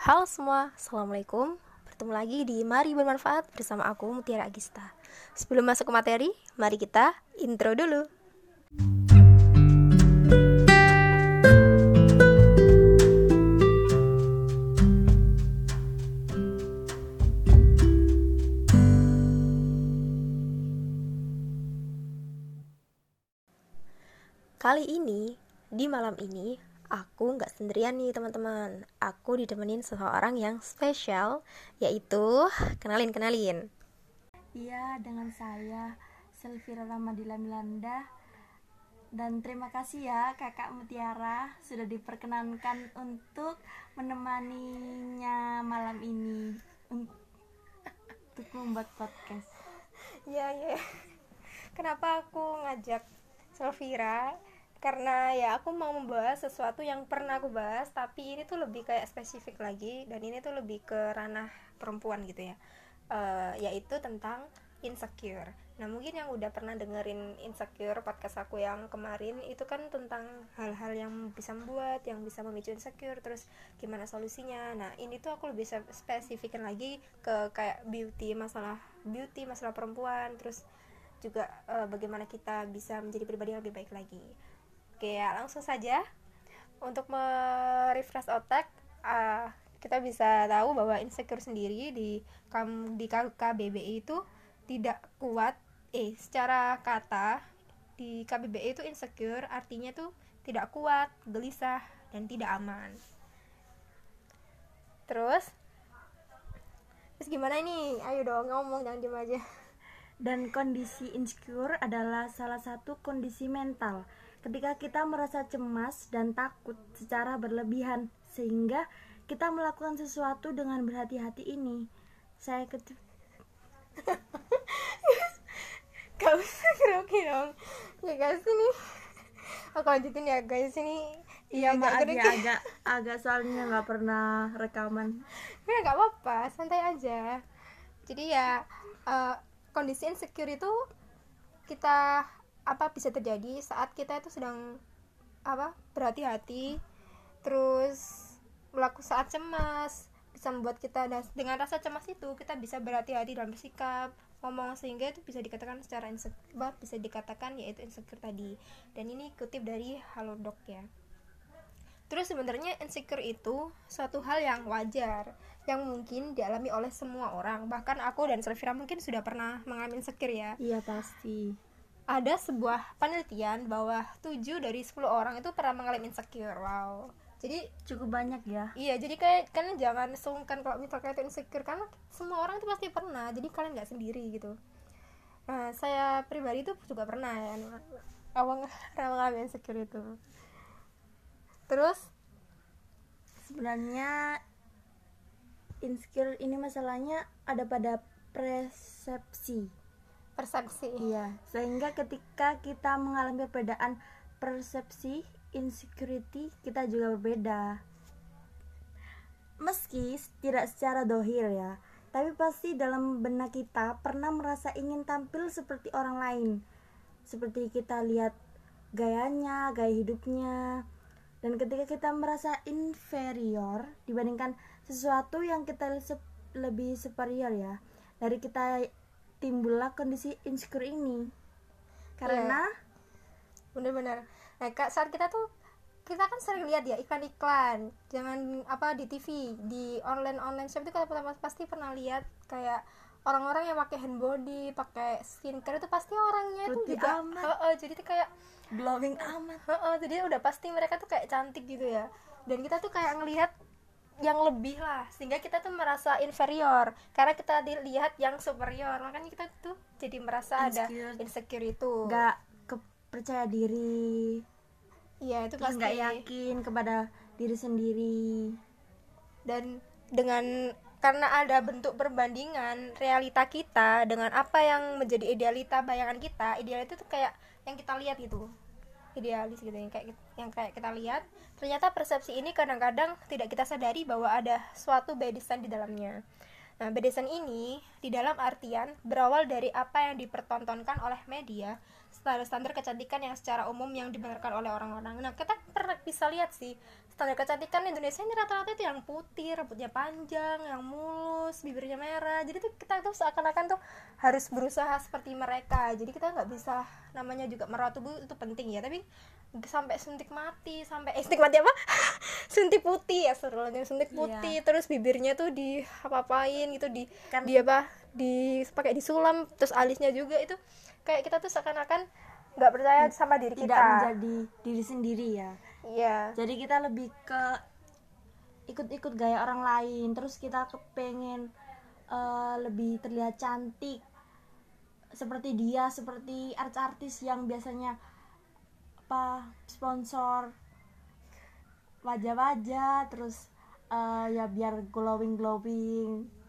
Halo semua, Assalamualaikum. Bertemu lagi di Mari Bermanfaat bersama aku Mutiara Agista. Sebelum masuk ke materi, mari kita intro dulu. Kali ini, di malam ini, aku nggak sendirian nih teman-teman. Aku ditemenin seseorang yang spesial, yaitu kenalin-kenalin. Iya, dengan saya Selvira Ramadila Milanda dan terima kasih ya Kakak Mutiara sudah diperkenankan untuk menemaninya malam ini untuk membuat podcast. Iya, iya. Kenapa aku ngajak Selvira? Karena ya aku mau membahas sesuatu yang pernah aku bahas tapi ini tuh lebih kayak spesifik lagi dan ini tuh lebih ke ranah perempuan gitu ya. Uh, yaitu tentang insecure. Nah mungkin yang udah pernah dengerin insecure podcast aku yang kemarin itu kan tentang hal-hal yang bisa membuat yang bisa memicu insecure terus gimana solusinya. Nah ini tuh aku lebih spesifikin lagi ke kayak beauty masalah beauty masalah perempuan terus juga uh, bagaimana kita bisa menjadi pribadi yang lebih baik lagi Oke ya langsung saja untuk merefresh otak uh, kita bisa tahu bahwa insecure sendiri di di KBBI itu tidak kuat eh secara kata di KBBI itu insecure artinya tuh tidak kuat, gelisah dan tidak aman. Terus Terus gimana ini? Ayo dong ngomong jangan diem aja. Dan kondisi insecure adalah salah satu kondisi mental ketika kita merasa cemas dan takut secara berlebihan sehingga kita melakukan sesuatu dengan berhati-hati ini. Saya ketip gak usah grogi dong. Ya guys ini aku lanjutin ya guys ini iya maaf ya agak agak soalnya nggak pernah rekaman. Ya nggak apa-apa santai aja. Jadi ya uh, kondisi insecure itu kita apa bisa terjadi saat kita itu sedang apa berhati-hati terus melakukan saat cemas bisa membuat kita dengan rasa cemas itu kita bisa berhati-hati dalam bersikap ngomong sehingga itu bisa dikatakan secara insecure bisa dikatakan yaitu insecure tadi. Dan ini kutip dari Halodoc ya. Terus sebenarnya insecure itu suatu hal yang wajar yang mungkin dialami oleh semua orang. Bahkan aku dan Selvira mungkin sudah pernah mengalami insecure ya. Iya pasti ada sebuah penelitian bahwa 7 dari 10 orang itu pernah mengalami insecure. Wow. Jadi cukup banyak ya. Iya, jadi kayak kan jangan sungkan kalau misalnya itu insecure karena semua orang itu pasti pernah. Jadi kalian nggak sendiri gitu. Nah, saya pribadi itu juga pernah ya. Awang pernah mengalami insecure itu. Terus sebenarnya insecure ini masalahnya ada pada persepsi persepsi iya. Sehingga ketika kita mengalami perbedaan persepsi insecurity kita juga berbeda. Meski tidak secara dohir ya tapi pasti dalam benak kita pernah merasa ingin tampil seperti orang lain. Seperti kita lihat gayanya gaya hidupnya. Dan ketika kita merasa inferior dibandingkan sesuatu yang kita lebih superior ya dari kita timbullah kondisi insecure ini. Karena yeah. bener-bener. Nah kak saat kita tuh kita kan sering lihat ya iklan-iklan. Jangan apa di TV di online online shop itu kita pasti pernah lihat kayak orang-orang yang pakai hand body pakai skincare itu pasti orangnya itu juga amat. Uh, uh, jadi tuh kayak glowing amat. Uh, uh, jadi udah pasti mereka tuh kayak cantik gitu ya. Dan kita tuh kayak ngelihat yang lebih lah sehingga kita tuh merasa inferior. Karena kita dilihat yang superior makanya kita tuh jadi merasa insecure. ada insecure. itu nggak kepercaya diri. Iya itu pasti nggak yakin kepada diri sendiri. Dan dengan karena ada bentuk perbandingan realita kita dengan apa yang menjadi idealita bayangan kita ideal itu tuh kayak yang kita lihat gitu. Idealis gitu yang kayak yang kayak kita lihat ternyata persepsi ini kadang-kadang tidak kita sadari bahwa ada suatu by design di dalamnya. Nah by design ini di dalam artian berawal dari apa yang dipertontonkan oleh media standar-standar kecantikan yang secara umum yang dibenarkan oleh orang-orang. Nah kita pernah bisa lihat sih standar kecantikan Indonesia ini rata-rata itu yang putih rambutnya panjang yang mulus bibirnya merah. Jadi tuh kita tuh seakan-akan tuh harus berusaha seperti mereka. Jadi kita nggak bisa namanya juga merawat tubuh itu penting ya. Tapi sampai suntik mati sampai eh suntik mati apa? Suntik putih ya seru suntik putih. Yeah. terus bibirnya tuh di apa-apain gitu di kan di apa di pakai disulam terus alisnya juga itu kayak kita tuh seakan-akan nggak percaya sama diri tidak kita. menjadi diri sendiri ya. Iya. Jadi kita lebih ke ikut-ikut gaya orang lain. Terus kita kepengen uh, lebih terlihat cantik. Seperti dia seperti artis-artis yang biasanya apa sponsor wajah-wajah. Terus uh, ya biar glowing glowing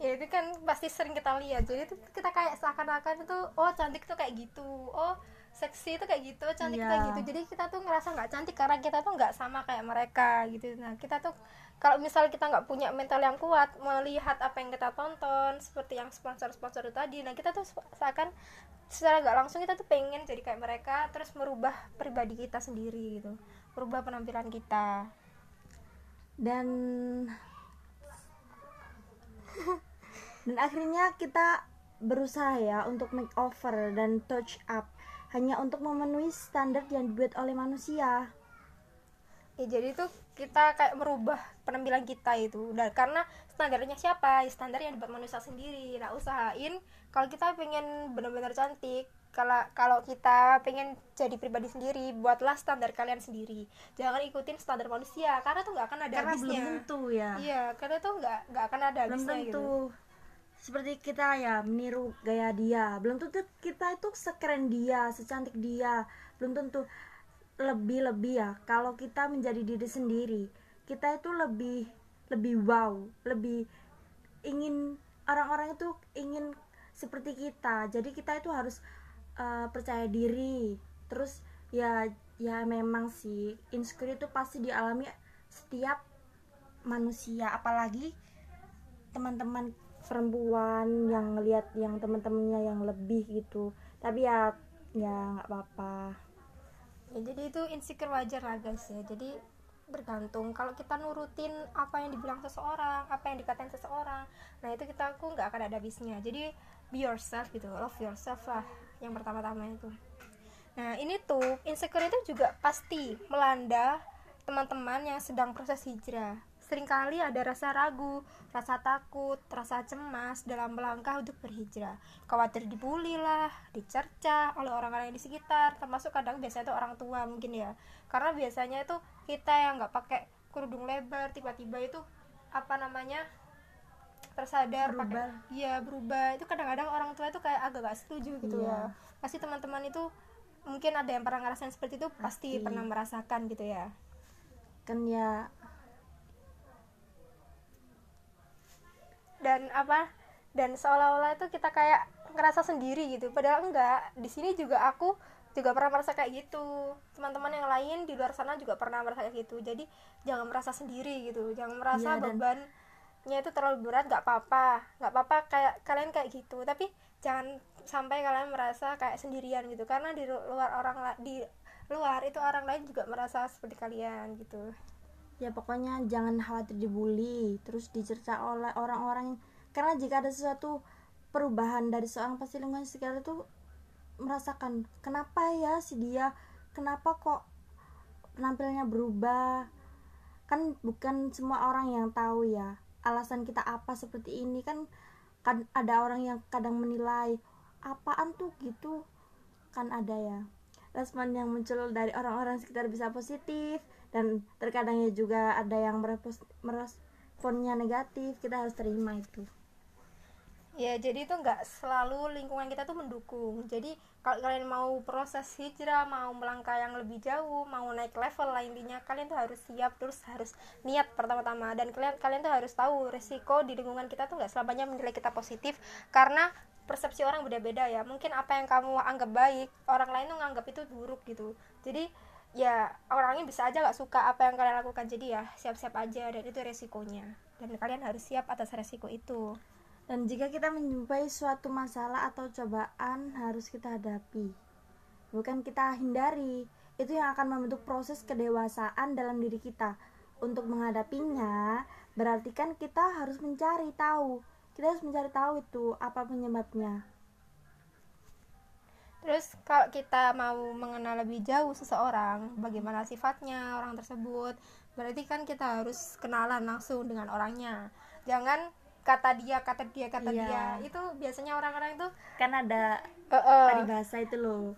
ya itu kan pasti sering kita lihat. Jadi itu kita kayak seakan-akan itu oh cantik tuh kayak gitu. Oh seksi itu kayak gitu. Cantik yeah. kayak gitu. Jadi kita tuh ngerasa nggak cantik karena kita tuh nggak sama kayak mereka gitu. Nah kita tuh kalau misal kita nggak punya mental yang kuat melihat apa yang kita tonton seperti yang sponsor-sponsor itu tadi nah kita tuh seakan secara nggak langsung kita tuh pengen jadi kayak mereka terus merubah pribadi kita sendiri gitu. Merubah penampilan kita. Dan dan akhirnya kita berusaha ya untuk make over dan touch up. Hanya untuk memenuhi standar yang dibuat oleh manusia. Ya jadi itu kita kayak merubah penampilan kita itu. Dan karena standarnya siapa? Ya standar yang dibuat manusia sendiri. Nah usahain kalau kita pengen benar-benar cantik kalau kalau kita pengen jadi pribadi sendiri buatlah standar kalian sendiri. Jangan ikutin standar manusia karena tuh nggak akan ada karena habisnya. belum tentu ya. Iya karena tuh nggak nggak akan ada belum habisnya tentu. gitu seperti kita ya meniru gaya dia. Belum tentu kita itu sekeren dia secantik dia. Belum tentu lebih lebih ya. Kalau kita menjadi diri sendiri kita itu lebih lebih wow lebih ingin orang-orang itu ingin seperti kita. Jadi kita itu harus uh, percaya diri. Terus ya ya memang sih insecure itu pasti dialami setiap manusia. Apalagi teman-teman perempuan yang ngelihat yang teman-temannya yang lebih gitu. Tapi ya ya nggak apa-apa. Ya jadi itu insecure wajar lah guys ya. Jadi bergantung. Kalau kita nurutin apa yang dibilang seseorang apa yang dikatain seseorang nah itu kita aku nggak akan ada habisnya. Jadi be yourself gitu love yourself lah yang pertama-tama itu. Nah ini tuh insecure itu juga pasti melanda teman-teman yang sedang proses hijrah sering kali ada rasa ragu, rasa takut, rasa cemas dalam melangkah untuk berhijrah. Khawatir dibully lah, dicerca oleh orang-orang yang di sekitar, termasuk kadang biasanya itu orang tua mungkin ya. Karena biasanya itu kita yang nggak pakai kerudung lebar, tiba-tiba itu apa namanya tersadar berubah. pakai iya berubah itu kadang-kadang orang tua itu kayak agak gak setuju gitu iya. ya pasti teman-teman itu mungkin ada yang pernah ngerasain seperti itu pasti, pasti pernah merasakan gitu ya kan ya dan apa dan seolah-olah itu kita kayak ngerasa sendiri gitu. Padahal enggak di sini juga aku juga pernah merasa kayak gitu. Teman-teman yang lain di luar sana juga pernah merasa kayak gitu. Jadi jangan merasa sendiri gitu. Jangan merasa ya, dan... bebannya itu terlalu berat nggak apa-apa. Nggak apa-apa kayak kalian kayak gitu. Tapi jangan sampai kalian merasa kayak sendirian gitu. Karena di luar orang di luar itu orang lain juga merasa seperti kalian gitu ya pokoknya jangan khawatir dibully terus dicerca oleh orang-orang. Karena jika ada sesuatu perubahan dari seorang pasti lingkungan sekitar itu merasakan kenapa ya si dia? Kenapa kok penampilannya berubah? Kan bukan semua orang yang tahu ya alasan kita apa seperti ini. Kan kan ada orang yang kadang menilai apaan tuh? Gitu. Kan ada ya respon yang muncul dari orang-orang sekitar bisa positif dan terkadangnya juga ada yang meresponnya negatif kita harus terima itu. Ya jadi itu nggak selalu lingkungan kita tuh mendukung. Jadi kalau kalian mau proses hijrah mau melangkah yang lebih jauh mau naik level lah intinya kalian tuh harus siap terus harus niat pertama-tama. Dan kalian kalian tuh harus tahu resiko di lingkungan kita tuh nggak selamanya menilai kita positif. Karena persepsi orang beda-beda ya. Mungkin apa yang kamu anggap baik orang lain tuh nganggap itu buruk gitu. Jadi ya orangnya bisa aja nggak suka apa yang kalian lakukan. Jadi ya siap-siap aja dan itu resikonya. Dan kalian harus siap atas resiko itu. Dan jika kita menjumpai suatu masalah atau cobaan harus kita hadapi. Bukan kita hindari. Itu yang akan membentuk proses kedewasaan dalam diri kita. Untuk menghadapinya berarti kan kita harus mencari tahu kita harus mencari tahu itu apa penyebabnya Terus kalau kita mau mengenal lebih jauh seseorang, bagaimana sifatnya orang tersebut, berarti kan kita harus kenalan langsung dengan orangnya. Jangan kata dia, kata dia, kata Iya. dia. Itu biasanya orang-orang itu kan ada eh, eh, peribahasa itu loh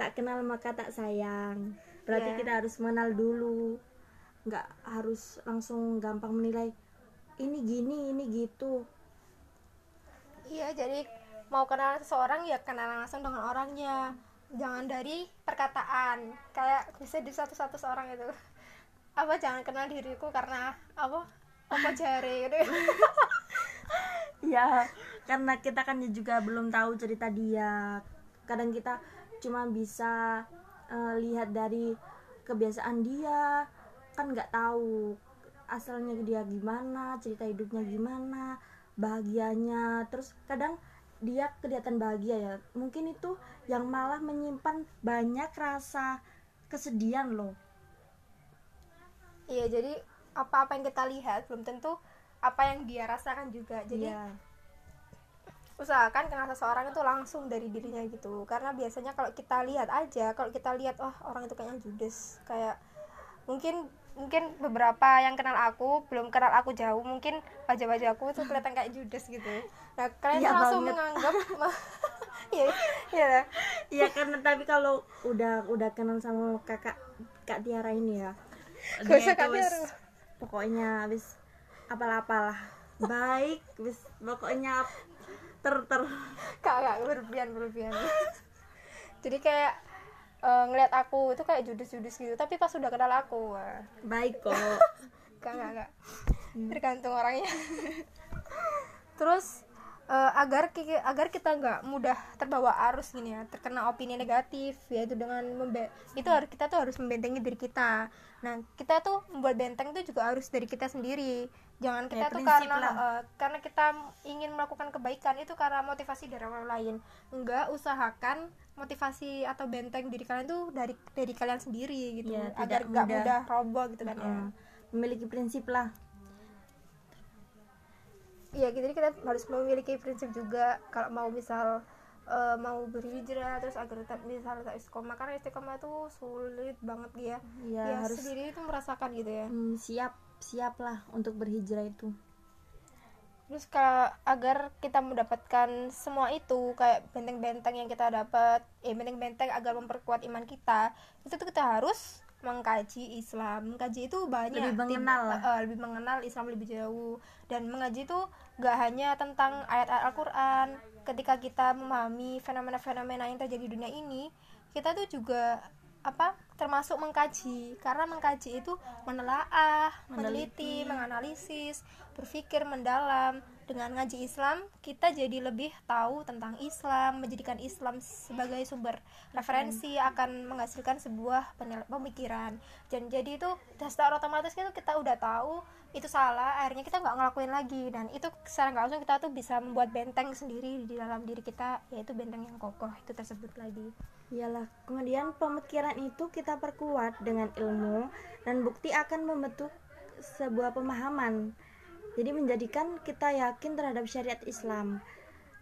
tak kenal maka tak sayang berarti Iya. kita harus mengenal dulu nggak harus langsung gampang menilai ini gini ini gitu Iya, jadi mau kenal seseorang ya kenalan langsung dengan orangnya. Jangan dari perkataan. Kayak bisa di satu-satu seorang itu. Apa jangan kenal diriku karena apa? Apa jari gitu. ya karena kita kan juga belum tahu cerita dia kadang kita cuma bisa eh, lihat dari kebiasaan dia kan nggak tahu asalnya dia gimana cerita hidupnya gimana bahagianya. Terus kadang dia kelihatan bahagia ya. Mungkin itu yang malah menyimpan banyak rasa kesedihan loh. Iya, jadi apa-apa yang kita lihat belum tentu apa yang dia rasakan juga. Jadi Iya. usahakan kenal seseorang itu langsung dari dirinya gitu. Karena biasanya kalau kita lihat aja kalau kita lihat oh orang itu kayaknya judes. Kayak mungkin mungkin beberapa yang kenal aku belum kenal aku jauh mungkin wajah-wajah aku tuh kelihatan kayak judes gitu nah kalian tuh langsung banget. menganggap iya iya lah. Iya karena tapi kalau udah udah kenal sama kakak kak Tiara ini ya Gak usah Kak Tiara. pokoknya wis apalah-apalah baik wis pokoknya ter ter kak kak berlebihan berlebihan jadi kayak eh, ngeliat aku itu kayak judes-judes gitu tapi pas udah kenal aku wah, baik kok Enggak, enggak, enggak. Tergantung orangnya. Terus eh, agar ki- agar kita nggak mudah terbawa arus gini ya, terkena opini negatif yaitu dengan membe- itu harus kita tuh harus membentengi diri kita. Nah, kita tuh membuat benteng itu juga harus dari kita sendiri. Jangan kita Ya, tuh karena lah. eh, karena kita ingin melakukan kebaikan itu karena motivasi dari orang lain. Enggak usahakan motivasi atau benteng diri kalian tuh dari dari kalian sendiri gitu. Ya, agar nggak mudah. mudah roboh gitu kan ya. Heeh. memiliki prinsip lah Iya, jadi kita harus memiliki prinsip juga kalau mau misal eh, mau berhijrah terus agar tetap misal tetap istiqomah karena istiqomah itu sulit banget ya. ya, ya harus sendiri itu merasakan gitu ya. hmm, siap siap lah untuk berhijrah itu Terus kalau agar kita mendapatkan semua itu kayak benteng-benteng yang kita dapat, eh benteng-benteng agar memperkuat iman kita, itu tuh kita harus mengkaji Islam. Mengkaji itu banyak Lebih Tim- mengenal lah. eh, lebih mengenal Islam lebih jauh dan mengaji itu gak hanya tentang ayat-ayat Al-Qur'an. Ketika kita memahami fenomena-fenomena yang terjadi di dunia ini, kita tuh juga apa termasuk mengkaji karena mengkaji itu menelaah, meneliti, menganalisis, berpikir mendalam. Dengan ngaji Islam, kita jadi lebih tahu tentang Islam, menjadikan Islam sebagai sumber referensi akan menghasilkan sebuah pemikiran. Dan jadi itu secara otomatis itu kita udah tahu itu salah, akhirnya kita nggak ngelakuin lagi dan itu secara nggak langsung kita tuh bisa membuat benteng sendiri di dalam diri kita, yaitu benteng yang kokoh itu tersebut lagi. Iyalah, kemudian pemikiran itu kita perkuat dengan ilmu dan bukti akan membentuk sebuah pemahaman. Jadi menjadikan kita yakin terhadap syariat Islam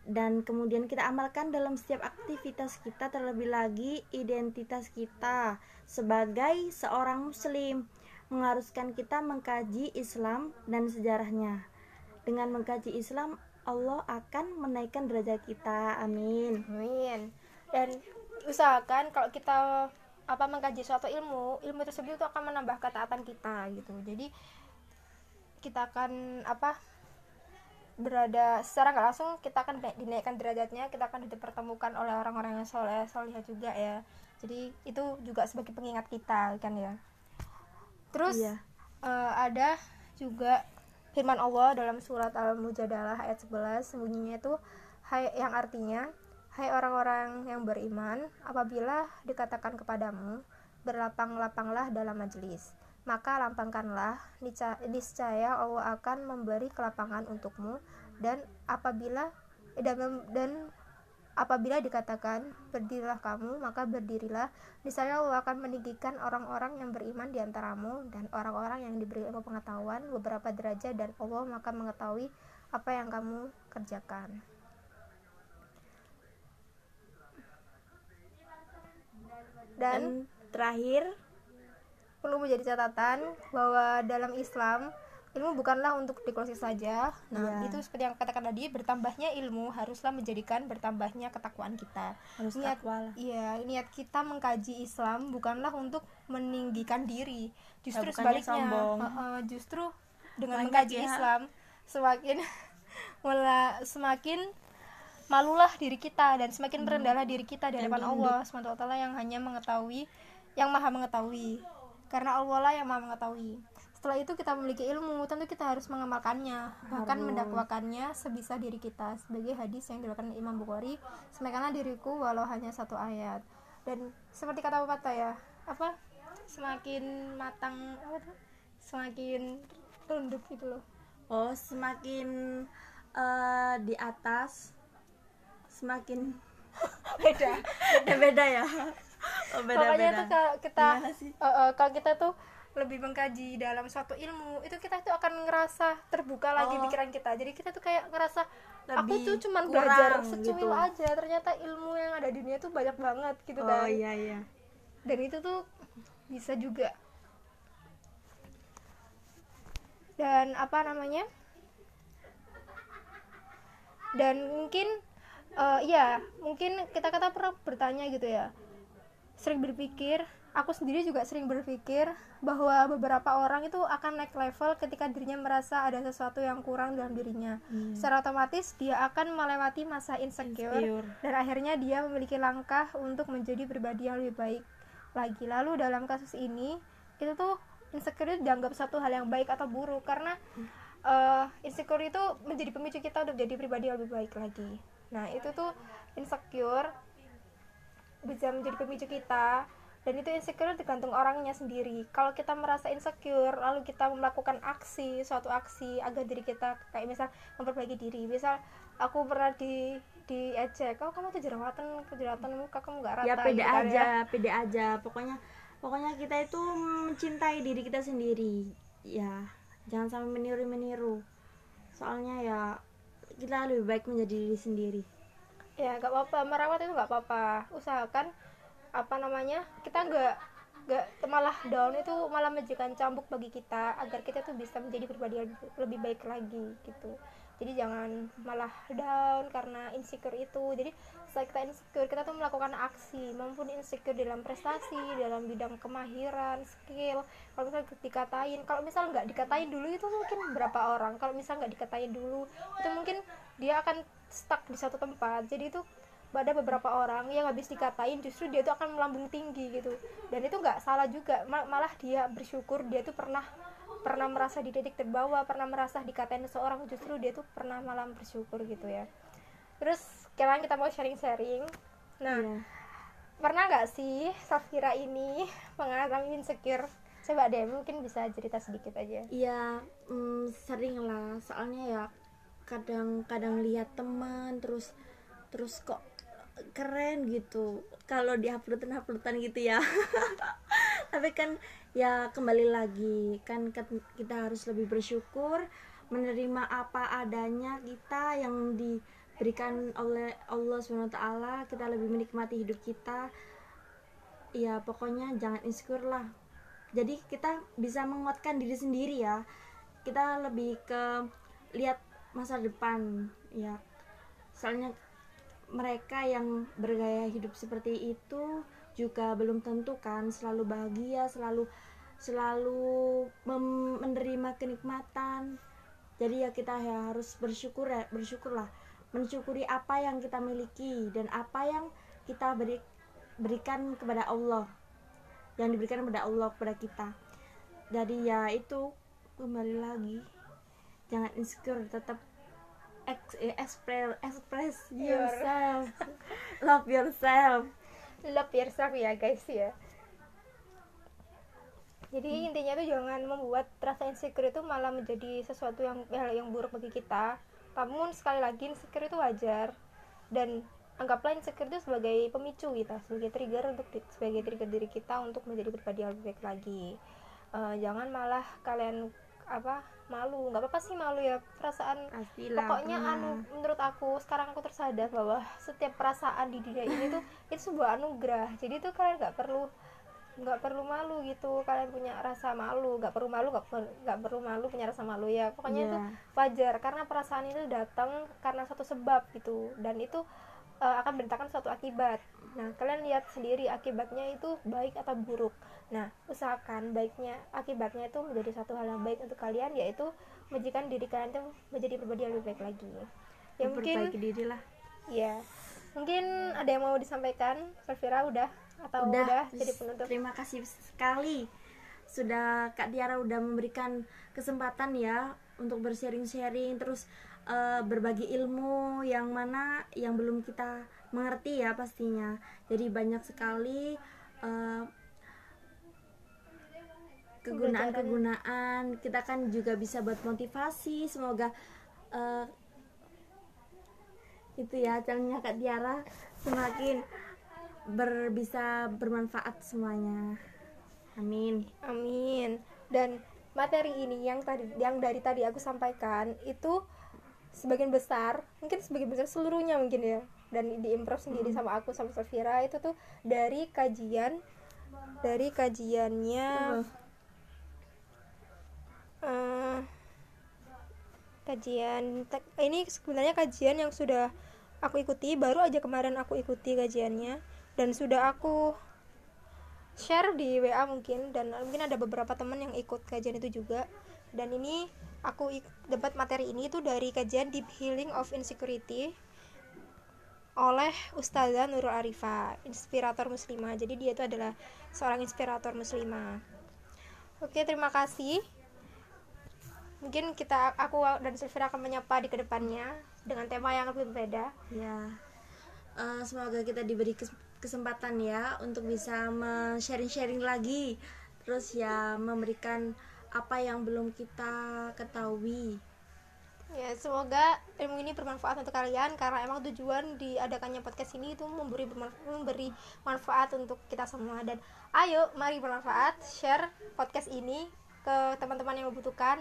dan kemudian kita amalkan dalam setiap aktivitas kita terlebih lagi identitas kita sebagai seorang muslim mengharuskan kita mengkaji Islam dan sejarahnya. Dengan mengkaji Islam Allah akan menaikkan derajat kita. Amin. Amin. Dan usahakan kalau kita apa mengkaji suatu ilmu, ilmu tersebut itu akan menambah ketaatan kita gitu. Jadi kita akan apa berada secara nggak langsung kita akan naik- dinaikkan derajatnya kita akan dipertemukan oleh orang-orang yang soleh solehah juga ya. Jadi itu juga sebagai pengingat kita kan ya. Terus Iya. eh, ada juga firman Allah dalam surat Al-Mujadalah ayat 11 bunyinya itu hai yang artinya hai orang-orang yang beriman apabila dikatakan kepadamu berlapang-lapanglah dalam majelis maka lampangkanlah nica- niscaya Allah akan memberi kelapangan untukmu dan apabila dan, dan apabila dikatakan berdirilah kamu maka berdirilah. Niscaya Allah akan meninggikan orang-orang yang beriman di antaramu dan orang-orang yang diberi ilmu pengetahuan beberapa derajat dan Allah maka mengetahui apa yang kamu kerjakan. Dan dan terakhir perlu menjadi catatan bahwa dalam Islam ilmu bukanlah untuk dikonsumsi saja. Nah, Iya. itu seperti yang katakan tadi, bertambahnya ilmu haruslah menjadikan bertambahnya ketakwaan kita. harus Niat, takwa lah iya, niat kita mengkaji Islam bukanlah untuk meninggikan diri, justru Ya, sebaliknya. sombong. Heeh, justru dengan mengkaji dia- Islam semakin mula, semakin malulah diri kita dan semakin merendahlah diri kita di hadapan. Allah SWT yang hanya mengetahui yang maha mengetahui karena Allah lah yang maha mengetahui. Setelah itu kita memiliki ilmu tentu kita harus mengamalkannya bahkan mendakwakannya sebisa diri kita sebagai hadis yang diriwayatkan Imam Bukhari semakinlah diriku walau hanya satu ayat. Dan seperti kata pepatah ya apa? Semakin matang apa tuh semakin tunduk gitu loh. Oh semakin eh, di atas semakin beda beda. Beda ya oh, beda Pokoknya beda tuh kalau kita eh, eh, kalau kita tuh lebih mengkaji dalam suatu ilmu itu kita tuh akan ngerasa terbuka lagi Oh. pikiran kita. Jadi kita tuh kayak ngerasa aku Lebih tuh cuman kurang belajar gitu. secuil aja ternyata ilmu yang ada di dunia tuh banyak banget gitu oh dan iya iya. Dan itu tuh bisa juga. Dan apa namanya? Dan mungkin eh ya mungkin kita kata pernah bertanya gitu ya sering berpikir aku sendiri juga sering berpikir bahwa beberapa orang itu akan naik level ketika dirinya merasa ada sesuatu yang kurang dalam dirinya Hmm. secara otomatis dia akan melewati masa insecure, Insecure. dan akhirnya dia memiliki langkah untuk menjadi pribadi yang lebih baik lagi lalu dalam kasus ini itu tuh insecure itu dianggap satu hal yang baik atau buruk karena eh, insecure itu menjadi pemicu kita untuk jadi pribadi yang lebih baik lagi nah itu tuh insecure bisa menjadi pemicu kita. Dan itu insecure tergantung orangnya sendiri. Kalau kita merasa insecure lalu kita melakukan aksi suatu aksi agar diri kita kayak misal memperbaiki diri. Misal aku pernah di diejek oh kamu tuh jerawatan jerawatan muka kamu nggak rata ya pede gitu kan aja pede aja. Pokoknya pokoknya kita itu mencintai diri kita sendiri. Ya jangan sampai meniru meniru soalnya ya kita lebih baik menjadi diri sendiri ya nggak apa-apa. Merawat itu nggak apa-apa. Usahakan apa namanya kita nggak nggak malah down itu malah menjadikan cambuk bagi kita agar kita tuh bisa menjadi pribadi lebih baik lagi gitu. Jadi jangan malah down karena insecure itu. Jadi setelah kita insecure kita tuh melakukan aksi. Maupun insecure dalam prestasi dalam bidang kemahiran skill. Kalau misal dikatain kalau misal nggak dikatain dulu itu mungkin berapa orang? Kalau misal nggak dikatain dulu itu mungkin dia akan stuck di satu tempat. Jadi itu ada beberapa orang yang habis dikatain justru dia itu akan melambung tinggi gitu. Dan itu nggak salah juga Ma- malah dia bersyukur dia tuh pernah pernah merasa di titik terbawah pernah merasa dikatain seseorang justru dia tuh pernah malah bersyukur gitu ya. Terus sekarang kita mau sharing-sharing. Nah Iya. pernah nggak sih Safira ini mengalami insecure? Coba deh mungkin bisa cerita sedikit aja. Iya, mm, sering lah. Soalnya ya kadang-kadang lihat teman terus terus kok keren gitu. Kalau di uploadan uploadan gitu ya. Tapi kan ya kembali lagi kan kita harus lebih bersyukur menerima apa adanya kita yang diberikan oleh Allah SWT kita lebih menikmati hidup kita ya pokoknya jangan insecure lah jadi kita bisa menguatkan diri sendiri ya kita lebih ke lihat masa depan ya. Soalnya mereka yang bergaya hidup seperti itu juga belum tentu kan selalu bahagia selalu selalu menerima kenikmatan. Jadi ya kita ya harus bersyukur ya bersyukurlah. Mensyukuri apa yang kita miliki dan apa yang kita beri berikan kepada Allah. Yang diberikan kepada Allah kepada kita. Jadi ya itu kembali lagi jangan insecure tetap ex, eh, express express Your- yourself. Love yourself. Love yourself ya guys ya. Jadi intinya tuh jangan membuat rasa insecure itu malah menjadi sesuatu yang hal yang buruk bagi kita. Namun sekali lagi insecure itu wajar. Dan anggaplah insecure itu sebagai pemicu kita sebagai trigger untuk sebagai trigger diri kita untuk menjadi pribadi yang lebih baik lagi. Uh, jangan malah kalian apa malu. Nggak apa-apa sih malu ya perasaan Pastilah, pokoknya pernah. anu menurut aku sekarang aku tersadar bahwa setiap perasaan di dunia ini tuh itu sebuah anugerah. Jadi tuh kalian nggak perlu nggak perlu malu gitu. Kalian punya rasa malu nggak perlu malu nggak per- perlu malu punya rasa malu ya. Pokoknya Iya. itu wajar karena perasaan itu datang karena satu sebab gitu. Dan itu uh, akan mendatangkan suatu akibat. Nah kalian lihat sendiri akibatnya itu baik atau buruk nah usahakan baiknya akibatnya itu menjadi satu hal yang baik untuk kalian yaitu menjadikan diri kalian itu menjadi pribadi yang lebih baik lagi. Ya mungkin Memperbaiki diri lah. Ya mungkin ada yang mau disampaikan? Safira udah? Atau udah, jadi penutup? Terima kasih sekali. Sudah Kak Tiara udah memberikan kesempatan ya untuk bersharing-sharing terus eh, berbagi ilmu yang mana yang belum kita mengerti ya pastinya. Jadi banyak sekali eh, kegunaan-kegunaan. Kita kan juga bisa buat motivasi. Semoga eh, itu ya channelnya Kak Tiara semakin ber, bisa bermanfaat semuanya. Amin. Amin. Dan materi ini yang tadi yang dari tadi aku sampaikan itu sebagian besar, mungkin sebagian besar seluruhnya mungkin ya. Dan diimprove sendiri sama aku sama Safira itu tuh dari kajian dari kajiannya eh, kajian ini sebenarnya kajian yang sudah aku ikuti baru aja kemarin aku ikuti kajiannya dan sudah aku share di WA mungkin dan mungkin ada beberapa teman yang ikut kajian itu juga. Dan ini aku dapat materi ini itu dari kajian Deep Healing of Insecurity oleh Ustazah Nurul Arifah inspirator muslimah. Jadi dia itu adalah seorang inspirator muslimah. Oke terima kasih mungkin kita aku dan Sylvia akan menyapa di ke depannya dengan tema yang lebih berbeda. Ya. Eh, semoga kita diberi kes- kesempatan ya untuk bisa sharing-sharing lagi. Terus ya memberikan apa yang belum kita ketahui. Ya, semoga ilmu ini bermanfaat untuk kalian karena emang tujuan diadakannya podcast ini itu memberi memberi manfaat untuk kita semua. Dan ayo mari bermanfaat share podcast ini ke teman-teman yang membutuhkan.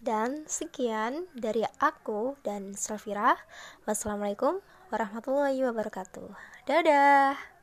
Dan sekian dari aku dan Safira. Wassalamualaikum warahmatullahi wabarakatuh. Dadah.